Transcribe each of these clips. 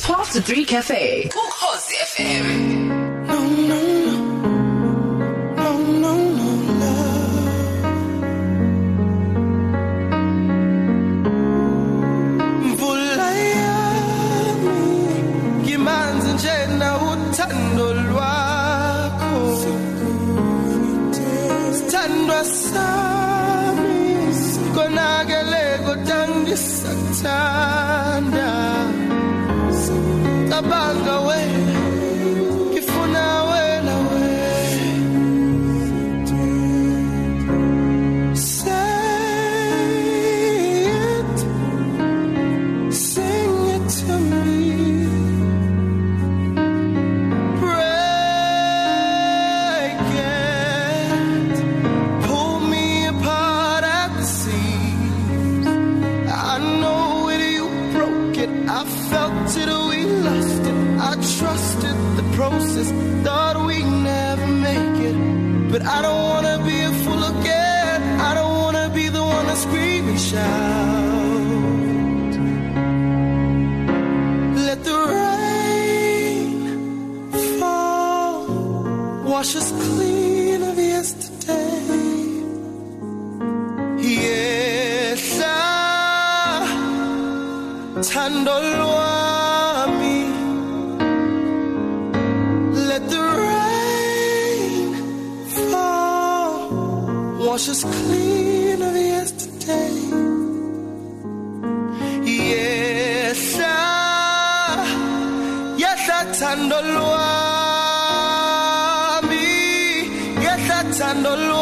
12 to 3 cafe. Ukhosi FM. mvula yami ngimanzi nje na uthando lwakho sithandwa sami konakele kodwa ngisakuthanda cabanga wena thando lwami. Let the rain fall, wash us clean of yesterday. Yehla Yehla thando lwami Yehla thando lwami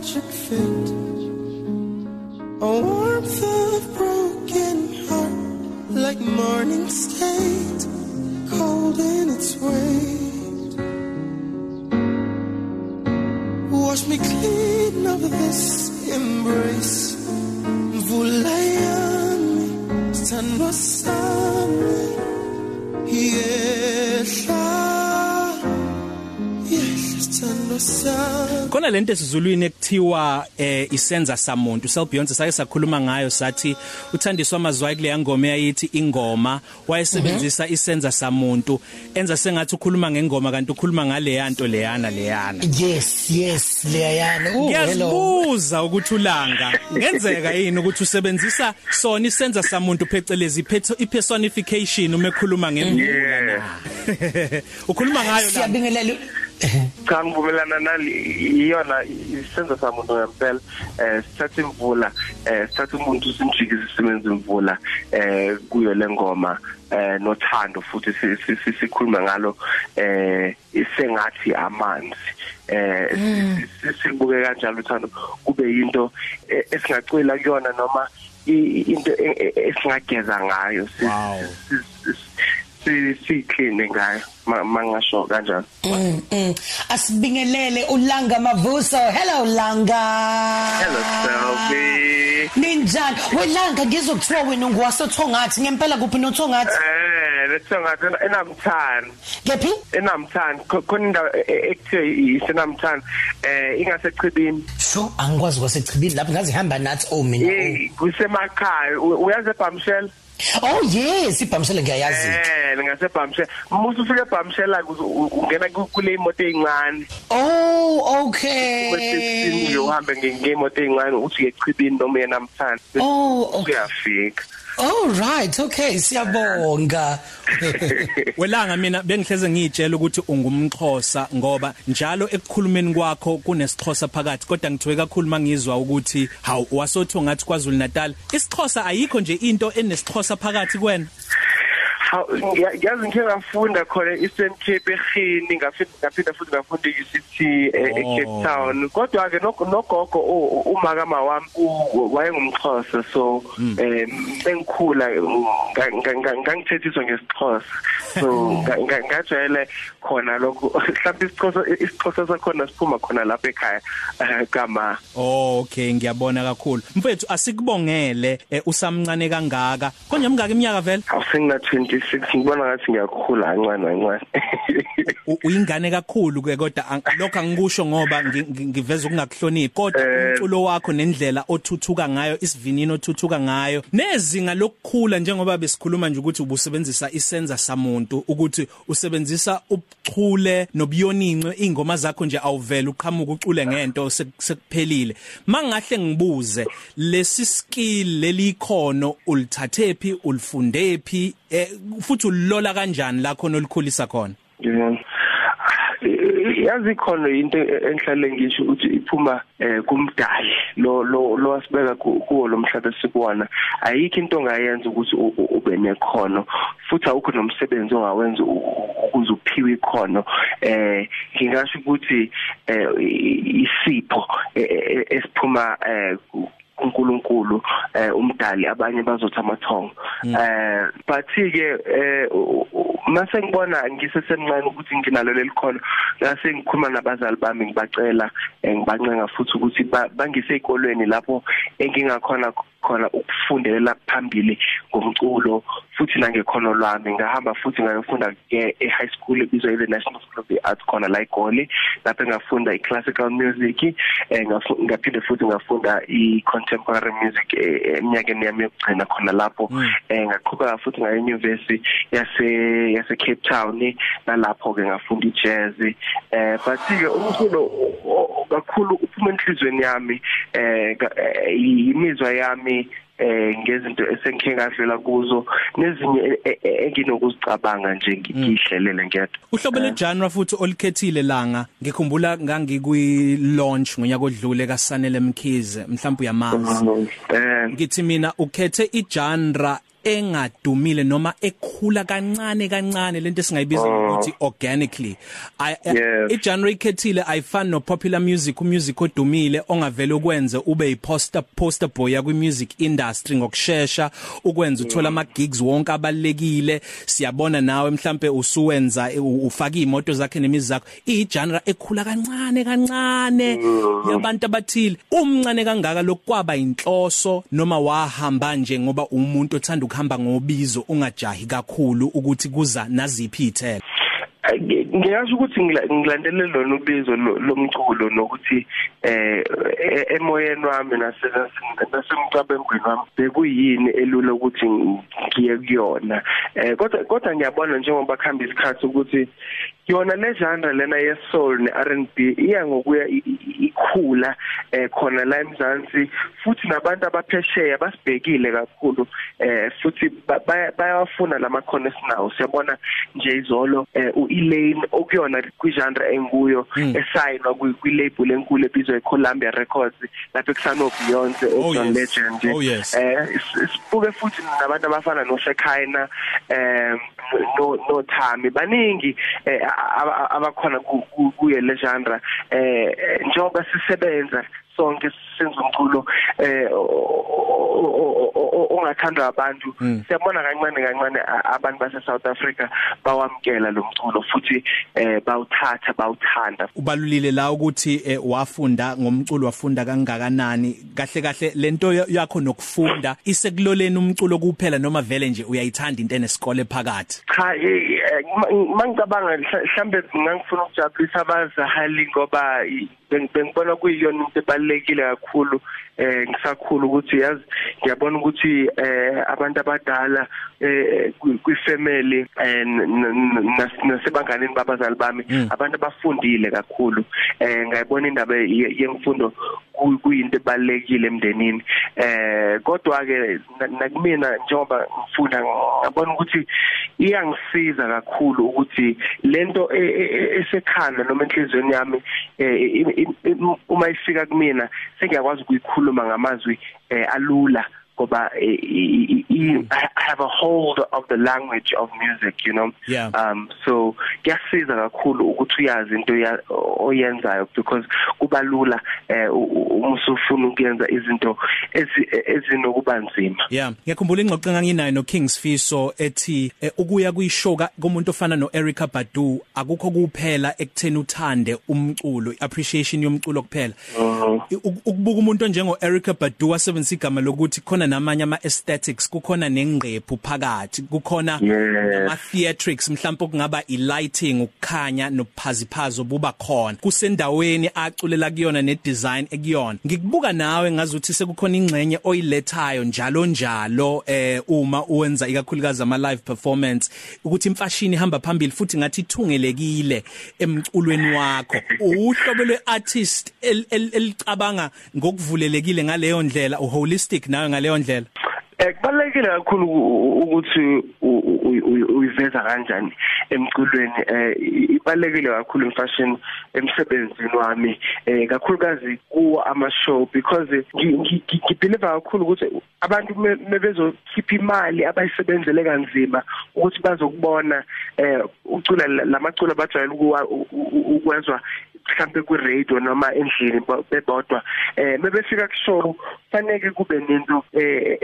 tragic fate A sami Khona lento esizulwini ekuthiwa eh isenza samuntu Sel Beyonce sake sakhuluma ngayo sathi uthandiswa amazwi kule ngoma yayithi ingoma wayesebenzisa isenza samuntu. Enza sengathi ukhuluma ngengoma kanti ukhuluma ngale yanto leyana leyana. Yes yes leyana. Hello. Ngiyazibuza ukuthi ulanga ngenzeka yini ukuthi usebenzisa sona isenza samuntu phecelezi personification uma ekhuluma ngemvula na? Ukhuluma ngayo la. Siyabingelela cha ngivumelana nali iyona isenzo samuntu ngempela eh sithatha imvula eh sithatha umuntu simjikise simenze imvula eh kuyo lengoma eh nothando futhi si- si- si- sikhuluma ngalo eh isengathi amanzi. Eh si- si- sibuke kanjalo uthando. Kube yinto eh, esingacwila kuyona noma into e- e- esingageza ngayo. Si- Wow. si- si- si si clean ngayo ma- mangasho kanjalo Mm, mm. asibingelele ulanga mavuso hello langa Hello Selby. ninjani welanga ngizokuthiwa wena unguwasothongathi ngempela kuphi nothongathi Eh, lesongathi enamthani. kephi Enamthani. Kho- Khona indawo e- e- ekuthiwa isenamthani. Eh, ingasechibini. sho angikwazi kwasechibini lapho ngaze hamba nathi oh mina oh. Eh, kusemakhaya. U- Uyazi eBamshel? Oh yes ibhamshela ngiyayazi. Eh ngasebhamshe musu ufike ebhamshela ungena ku- kule imoto ezincane oh okay. Uhambe ngemoto ezincane uthi echibini noma yena mthanda oh okay. kuyafika. All right okay siyabonga. Welanga mina bengihleze ngiyitshela ukuthi ungumxhosa ngoba njalo ekukhulumeni kwakho kunesixhosa phakathi kodwa ngithowe kakhulu mangizwa ukuthi hawu wasotho ngathi kwaZulu Natal isixhosa ayikho nje into enesixhosa phakathi kwena? Haw ngiya- ngiyazi ngike ngafunda khona Eastern Cape eGini ngafunda ngaphinda futhi ngafunda e-UCT e- eCape Oh. Town. Kodwa ke nogogo u- umakama wami u- wayengumxhosa so eh bengikhula nga- nga- nga- ngangithethiswa ngesixhosa. So nga- nga- ngajwayele khona lokho mhlawumbe isixhosa isixhosa sakhona siphuma khona lapha ekhaya eh, kama. Oh okay ngiyabona kakhulu. Mfethu asikubongele eh, usamncane kangaka. Konje mngaka iminyaka vele? Awusengina 26 ngibona ngathi ngiyakhula kancane kancane uyingane kakhulu ke kodwa lokho angikusho ngoba ngi- ngi- ngiveza ukungakuhloniphi. Kodwa Eh. umculo wakho nendlela othuthuka ngayo isivinini othuthuka ngayo nezinga lokukhula njengoba besikhuluma nje ukuthi ubusebenzisa isenza samuntu ukuthi usebenzisa ubuchule nobuyoninco ingoma zakho nje awuvela uqhamuka ucule ngento sek- sekuphelile. Mangahle ngibuze lesi skill leli khono ulithathephi ulifundephi? Eh, futhi ulilola kanjani la khona olikhulisa khona? Yeah. yazi khona into enhlale ngisho ukuthi iphuma eh kumdali lo lo lo wasibeka ku- kuwo lo mhlaba sikuwona ayikho into ongayenza ukuthi ube nekhono futhi awukho nomsebenzi ongawenza ukuze uphiwe ikhono. Eh ngingasho ukuthi eh isipho eh, esiphuma uNkulunkulu eh umdali abanye bazothi amathongo. Eh but ke eh u- u- mase ngibona ngisesemncane ukuthi nginalo lelikhono ngase ngikhuluma nabazali bami ngibacela eh, ngibancenga futhi ukuthi ba- bangise ezikolweni lapho engingakhona khona ukufundelela phambili ngomculo futhi nangekhono lwami ngahamba futhi ngayofunda ke e-high school ebizwa ile National School of the Arts khona la eGoli. Lapho ngafunda i-classical music eh ngafu- ngaphinde futhi ngafunda i-contemporary music eh, eminyakeni yami yokugcina khona lapho. Eh ngaqhubeka futhi ngaye university yase yase Cape Town nalapho ke ngafunda i-jazz. Eh but ke umculo o- o- kakhulu uphuma enhlizweni yami eh ka- eh, imizwa yami eh ngezinto esengike ngadlula kuzo nezinye e- e- e- enginokuzicabanga nje ngihlelele ngedwa. Uhlobo le genre futhi olikhethile langa ngikhumbula ngangikwi launch ngonyaka odlule kaSanele Mkhize mhlawumbe uyamazi. Eh. Ngithi mina ukhethe igenre engadumile noma ekhula kancane kancane lento esingayibiza ukuthi organically. I- Yes. igenre ikhethile ayifani no popular music umusic odumile ongavela ukwenze ube yiposter poster boy yakwi music industry ngokusheshsha ukwenza uthola ama gigs wonke abalekile. Siyabona nawe mhlambe usuwenza u- ufaka imoto zakhe nemizakho igenre ekhula kancane kancane yabantu abathile. Umncane kangaka lokwaba inhloso noma wahamba nje ngoba umuntu othanda ukuhamba ngobizo ungajahi kakhulu ukuthi kuza naziphi ithela ngiyasho ukuthi ngila- ngilandele lona ubizo lo- lomculo nokuthi eh emoyeni wami nase- nase- nasemcabangweni wami bekuyini elula ukuthi ngiye kuyona? Eh kodwa kodwa ngiyabona njengoba khamba isikhathi ukuthi yona le genre lena ye soul ne R&B iya ngokuya ikhula eh khona la eMzansi futhi nabantu abaphesheya basibhekile kakhulu eh futhi ba- baya- bayawafuna lamakhono esinawo siyabona nje izolo eh uElane okuyona kwigenre enguyo esayinwa kwilabel enkulu ebizwa eColumbia Records lapho kusano Beyonce Oh, John yes. Legend Oh, yes. eh is- sibuke futhi nabantu abafana noShekhaina eh no no Thami baningi eh, a- a- abakhona ku- ku- kuye le genre eh eh, njengoba sisebenza sonke senza umculo eh o- o- o- o- o- ongathandwa abantu siyabona kancane kancane a- abantu base South Africa bawamkela lo mculo futhi eh bawuthatha bawuthanda. Ubalulile la ukuthi eh, wafunda ngomculo wafunda kangakanani? Kahle kahle lento ya- yakho nokufunda isekuloleni umculo kuphela noma vele nje uyayithanda into enesikole phakathi? Cha eh, eh, ma- mangicabanga mhla- mhlambe ngangifuna ukujabulisa abazahali ngoba i- beng- bengibona kuyiyona into ebalekile kakhulu eh ngisakhulu ukuthi yazi ngiyabona ukuthi ukuthi eh abantu abadala eh kwifamily eh nasebanganeni babazali bami abantu abafundile kakhulu. Eh ngayibona indaba yemfundo kuyinto ebalekile emndenini. Eh kodwa ke nakumina njengoba ngifunda ngabona ukuthi iyangisiza kakhulu ukuthi lento esekhanda noma enhlizweni yami uma ifika kumina sengiyakwazi ukuyikhuluma ngamazwi alula. Ngoba I have a hold of the language of music you know? Yeah. um so kuyasiza kakhulu ukuthi uyazi into ya- oyenzayo because kuba lula eh u- u- uma usufuna ukuyenza izinto ezi- ezinokuba nzima. Yeah, ngiyakhumbula ingxoxo enganginayo no Kings Fiso ethi eh, ukuya kuyishow ka- komuntu ofana no Erica Badu akukho kuphela ekutheni uthande umculo, appreciation yomculo kuphela. I- uk- Ukubuka umuntu onjengo Erica Badu wasebenzisa igama lokuthi khona namanye ama aesthetics, kukhona nengqephu phakathi, kukhona Yes. ama theatrics mhlawumbe kungaba i lighting, ukukhanya nobuphaziphazo buba khona. Kusendaweni aculela kuyona ne design ekuyona. Ngikubuka nawe ngazuthi sekukhona ingxenye oyilethayo njalo njalo eh uma uwenza ikakhulukazi ama live performance ukuthi imfashini ihamba phambili futhi ngathi ithungelekile emculweni wakho. Uhlobo lweartist el- el- elicabanga ngokuvulelekile ngaleyo ndlela, u holistic nawe ngaleyo ndlela. Eh kubalekile kakhulu u- u- ukuthi u- u- u- uyiveza kanjani emculweni. Eh ibalekile kakhulu imfashion emsebenzini wami eh kakhulukazi kuwo ama show because ngi- ngi- ngi- ngibelieve kakhulu ukuthi abantu me- mebezokhipha imali abayisebenzele kanzima ukuthi bazokubona eh ucula lamaculo abajwayele ukuwa- u- u- ukwezwa mhlambe ku radio noma endlini bo- bebodwa. Eh mebefika ku show fanele kube nento eh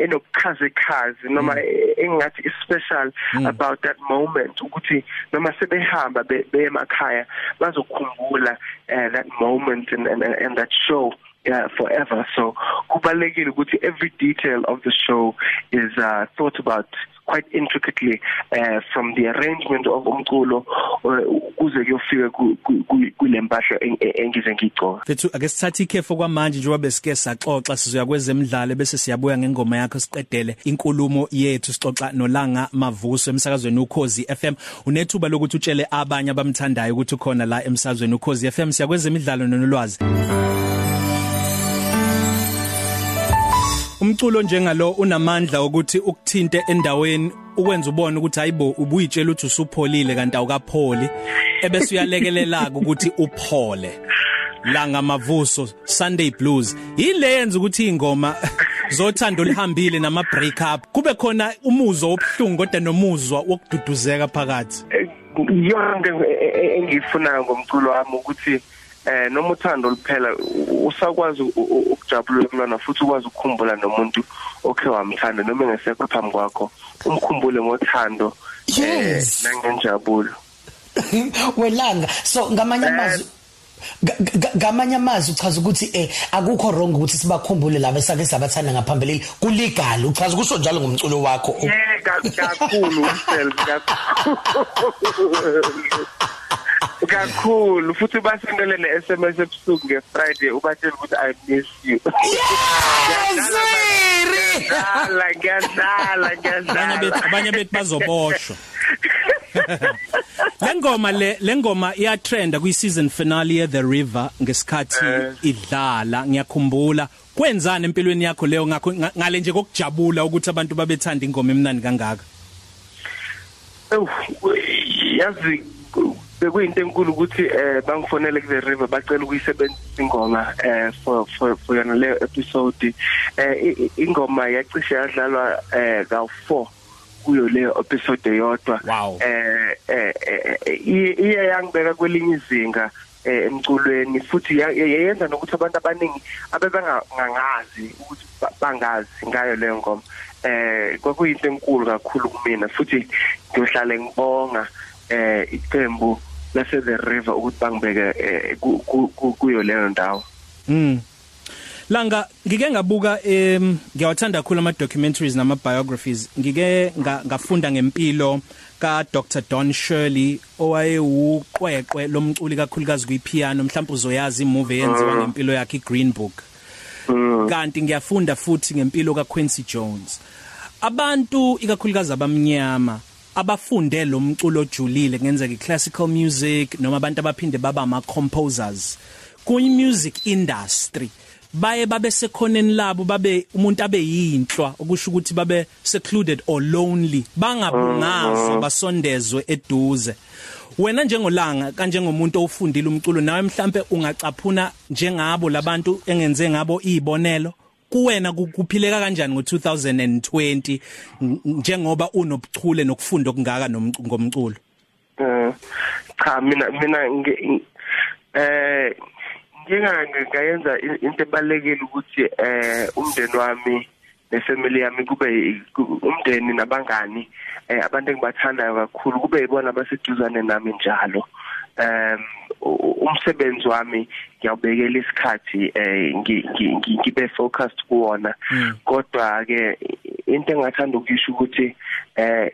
enobuchaze chaze noma eh, engathi is special about that moment ukuthi noma sebehamba be- beye emakhaya bazokhumbula eh, that moment and, and and that show. Yeah forever. So kubalekile ukuthi every detail of the show is uh, thought about quite intricately uh, from the arrangement of umculo uh, kuze kuyofika ku- ku- ku- kule mpahla en- en- engize ngigcoka Fethu ake sithathe ikhefu kwamanje njengoba besike saxoxa sizoya kwezemidlalo bese siyabuya ngengoma yakho siqedele inkulumo yethu sixoxa nolanga mavuso emsakazweni ukhozi FM unethuba lokuthi utshele abanye abamthandayo ukuthi ukhona la emsakazweni ukhozi FM siyakwezemidlalo nonolwazi. Umculo njengalo unamandla ukuthi ukuthinte endaweni ukwenza ubone ukuthi hayibo ubuyitshela ukuthi usupholile kanti awukapholi. Ebese uyalekelela ukuthi uphole. La ngamavuso Sunday Blues ile yenza ukuthi ingoma zothando lihambile nama break up kube khona umuzwa obhlungu kodwa nomuzwa wokududuzeka phakathi. Yonke e- e- engiyifunayo ngomculo wami ukuthi eh noma uthando liphela u- usakwazi u- u- ukujabula kulona futhi ukwazi ukukhumbula nomuntu okhe wamthanda noma engesekho phambi kwakho. Umkhumbule ngothando Yes. nangenjabulo. Welanga. So ngamanye amazwi ga- ga- ngamanye amazwi uchaza ukuthi eh akukho wrong ukuthi sibakhumbule laba esake sabathanda ngaphambili kulegal uchaza kusho njalo ngomculo wakho. Yeah ka- kakhulu umsel kakhulu kakhulu futhi basendele ne SMS ebusuku ngeFriday ubatshela ukuthi i miss you. Siri ngiyadlala ngiyadlala abanye ngiyadlala bethu abanye bethu bazoboshwa. Lengoma le lengoma iya trenda kwi season finale ye The River ngesikhathi idlala. Ngiyakhumbula kwenzani empilweni yakho leyo? Ngakho nga- ngale nje kokujabula ukuthi abantu babethanda ingoma emnandi kangaka? Ewu, yazi bekuyinto enkulu ukuthi eh bangifonele ku the river bacela ukuyisebenzisa ingoma eh for for for yona le episode. Eh ingoma yacishe yadlalwa eh ka 4 kuyo le episode yodwa eh eh eh, iye yangibeka kwelinye izinga eh emculweni futhi ya- ya- yayenza nokuthi abantu abaningi abebangangazi ukuthi ba- bangazi ngayo leyo ngoma. Eh kwakuyinto enkulu kakhulu kumina futhi ngiyohlala ngibonga. eh iqembu lase the river ukuthi bangibeke eh, ku- ku- ku- kuyo leyo ndawo. Mm. Langa ngike ngabuka em ngiyawathanda kakhulu ama documentaries nama biographies ngike nga- ngafunda ngempilo ka Dr Don Shirley owayewuqweqwe lomculi kakhulukazi kuyipiano mhlawumbe uzoyazi imovie yenziwa ngempilo yakhe iGreen Book. Kanti ngiyafunda futhi ngempilo kaQuincy Jones. Abantu ikakhulukazi abamnyama abafunde lo mculo ojulile ngenzeka iclassical music noma abantu abaphinde baba ama composers kuyi music industry. Baye babe sekhoneni labo babe umuntu abe yinhlwa okusho ukuthi babe secluded or lonely bangabungazwa basondezwe eduze. Wena njengolanga kanjengomuntu ofundile umculo nawe mhlambe ungacaphuna njengabo labantu engenze ngabo izibonelo kuwena kuphileka kanjani ngo2020 njengoba unobuchule nokufunda okungaka ngomculo? Eh cha mina mina eh ngingayenza into ebalekile ukuthi eh umndeni wami nefamily yami kube umndeni nabangani eh abantu engibathandayo kakhulu kube yibona abaseduzane nami njalo. Um umsebenzi wami ngiyawubekela isikhathi eh ngibe focused kuwona. Hmm. kodwa ke into engathanda ukuyisho ukuthi eh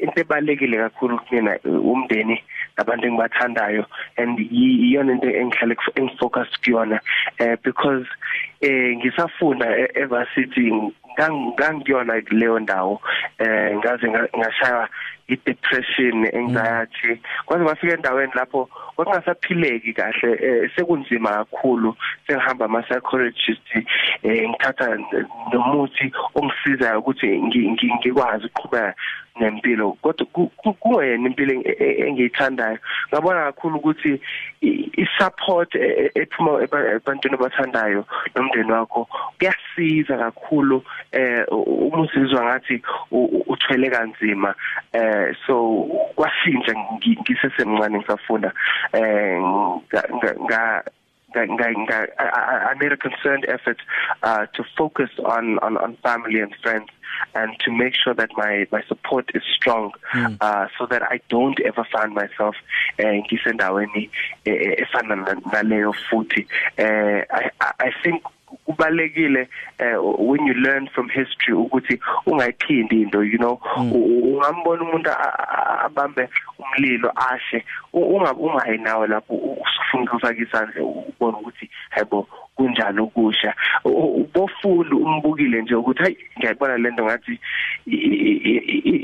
into ebalekile kakhulu kumina umndeni nabantu engibathandayo and iyona into engihlale engifocus kuyona. Eh because eh ngisafunda evarsity ngangiyona kuleyo ndawo. Eh ngaze ngashaya i-depression anxiety kwaze kwafika endaweni lapho kwakungasaphileki kahle eh, sekunzima kakhulu sengihamba ama psychologist eh ngithatha nomuthi ongisizayo ukuthi ngikwazi ukuqhubeka nempilo. Kodwa kungeyena impilo engiyithandayo. Ngabona kakhulu ukuthi i-support e, e, ephuma ebantwini abathandayo nomndeni wakho kuyasiza kakhulu eh uma uzizwa ngathi uthwele kanzima eh so kwasintsha ngisesemncane ngisafunda eh nga I made a concerned effort uh, to focus on, on, on family and friends and to make sure that my, my support is strong mm. uh, so that I don't ever find myself ngisendaweni efana naleyo futhi I I think kubalekile uh, when you learn from history ukuthi ungayiphindi into you know? Mm. ungambona umuntu abambe umlilo ashe ungayi nawe lapho usufuna ukufaka isandla ubona ukuthi hayibo kunjalo ukusha ubofunda umbukile nje ukuthi hayi ngiyayibona lento ngathi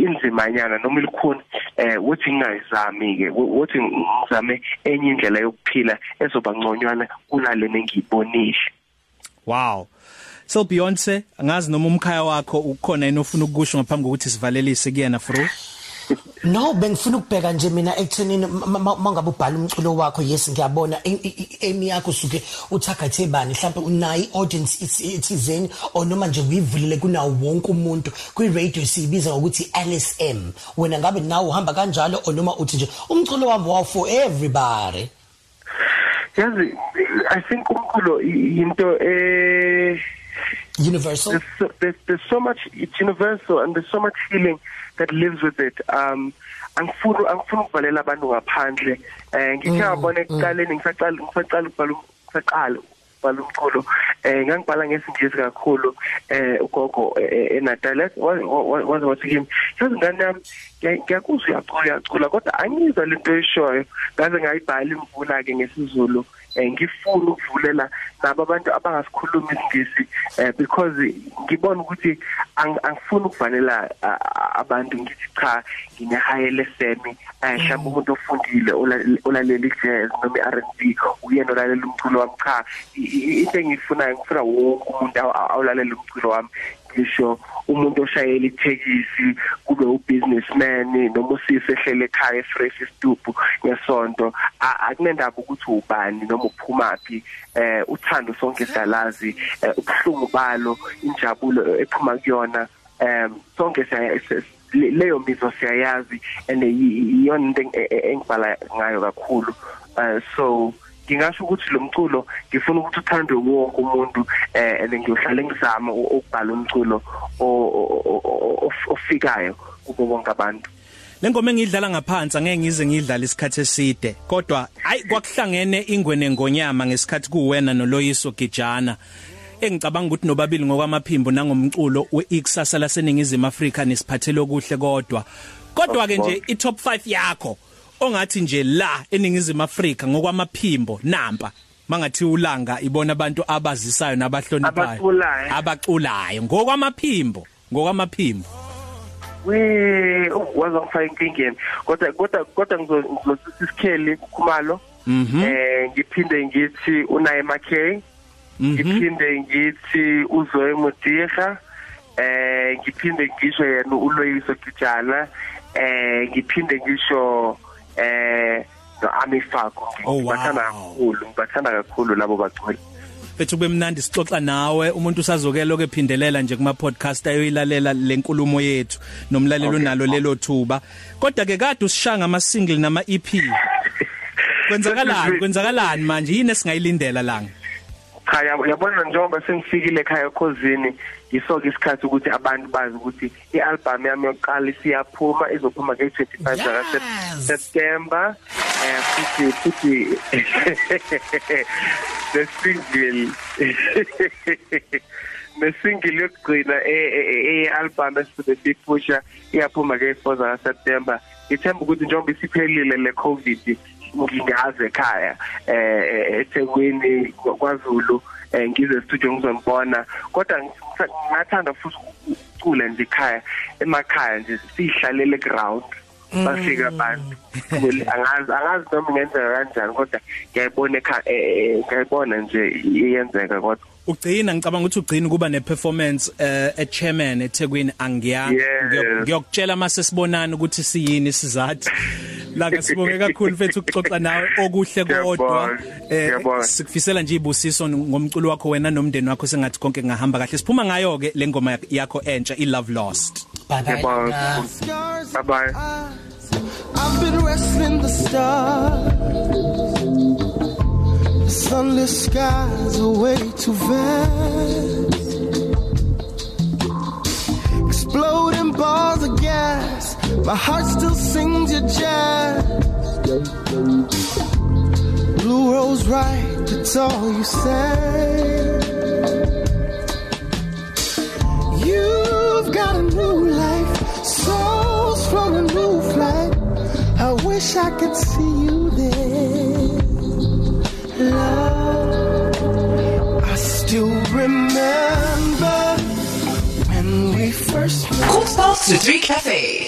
inzimanyana noma ilikhuni eh uthi ngingayizami ke uthi ngizame enye indlela yokuphila ezoba ngconywana kunale engiyibonile wow. So Beyonce angazi noma umkhaya wakho ukhona enofuna ukusho ngaphambi kokuthi sivalelise kuyena fro? No bengifuna ukubheka nje mina ekuthenini mangabe ubhala umculo wakho yes ngiyabona. Emi yakho suke uthagathe bani? Mhlawumbe unayi audience ithizeni or noma nje uyivulile kunawo wonke umuntu? Kwi radio sibiza ngokuthi LSM wena ngabe nawe uhamba kanjalo or noma uthi nje umculo wami wow for everybody? Yazi i think umculo into eh universal? there's so, there's, there's so much it's universal and there's so much healing that lives with it. Um angifuni angifuni ukuvalela abantu ngaphandle. Eh ngikhe ngabona mm, mm. ekuqaleni ngisaqala ngisaqala ukubhala ngisaqala ukubhala umculo. Eh ngangibhala ngesingisi kakhulu eh ugogo eh, eNatal waze wathi kimi yazi ngane yami ngiyakuzwa uyacula uyacula kodwa angizwa lento eshoyo ngaze ngayibhala imvula ke ngesizulu. eh ngifuna ukuvulela nabo abantu abangasikhuluma isingisi eh because ngibona ukuthi angifuni ukuvanela abantu ngithi cha nginehayele semi eh mhlawumbe umuntu ofundile olalela jazz noma i-R&B uyena olalela umculo wami cha. Into engiyifunayo ngifuna wonke umuntu awulalela umculo wami. Ngisho umuntu oshayela ithekisi kube ubusinessman noma usise ehlele ekhaya efresh isitubhu ngesonto akunendaba ukuthi ubani noma uphumaphi eh uthando sonke siyalazi eh, ubuhlungu balo injabulo ephuma kuyona em sonke leyo mizwa siyayazi and iyona into e, e, engibhala ngayo kakhulu eh, so ngingasho ukuthi lo mculo ngifuna ukuthi uthandwe wonke umuntu eh and ngiyohlala ngizama ukubhala umculo ofikayo kubo bonke abantu. Lengoma engidlala ngaphansi angeke ngize ngidlala isikhathi eside kodwa hayi kwakuhlangene ingwene ngonyama ngesikhathi kuwena noloyiso Gijana. Engicabanga ukuthi nobabili ngokwamaphimbo nangomculo weIkusasa laseningizimu Afrika nesiphathelo kuhle kodwa. Kodwa ke nje i top 5 yakho ongathi nje la eningizimu Afrika ngokwamaphimbo nampa mangathi ulanga ibona abantu abazisayo nabahloniphayo Abaculayo. ngokwamaphimbo ngokwamaphimbo. We oh, waza ngifaka inkingeni kodwa kodwa kodwa ngizosisa isikheli khumalo Mhm. eh ngiphinde ngithi unaye makhe Mhm. ngiphinde ngithi uzoe mudiga eh ngiphinde ngisho yena uloyiso kijana eh ngiphinde ngisho eh no amifako Oh, wow. ngibathanda kakhulu ngibathanda kakhulu labo baculi bethu kube mnandi sixoxa nawe. Umuntu usazokelo kephindelela nje kuma podcast ayoyilalela lenkulumo yethu nomlalelo nalo lelo thuba. Kodwa ke kade usishanga ama single nama EP kwenzakalani kwenzakalani manje? Yini esingayilindela langa? Khaya uyabona njengoba sengifikile ekhaya ekhosini yisoke isikhathi ukuthi abantu bazi ukuthi i-album yami yokuqala isiyaphuma izophuma nge-25 zaka Yes. September eh futhi futhi the single nesingle yokugcina e-album esibe siyipusha iyaphuma nge-4 zaka September ithemba ukuthi njengoba isiphelile le covid ngingaze ekhaya eh eThekwini kwaZulu eh ngize studio ngizombona. Kodwa ngathanda futhi ukucula nje ekhaya emakhaya nje sihlalele ground bafika abantu. Well, angazi angazi noma ngenzeka kanjani kodwa ngiyayibona ekhaya eh, eh, ngiyayibona nje iyenzeka kodwa. Ugcina ngicabanga ukuthi ugcina kuba neperformance eh echairman eThekwini. Angiyanga Yes. ngiyokutshela mase sibonana ukuthi siyini sizathu la sibonge kakhulu mfethu ukuxoxa nawe okuhle kodwa eh sikufisela nje ibusiso ngomculo wakho wena nomndeni wakho sengathi konke ngahamba kahle siphuma ngayo ke le ngoma yakho entsha i love lost bye bye Bye bye. I've been wrestling the stars. The sunless skies are way too vast. My heart still sings your jazz. Blue rose right, that's all you say. You've got a new life, souls from a new flight. I wish I could see you there. Love, I still remember when we first met. Quarter past to 3 cafe.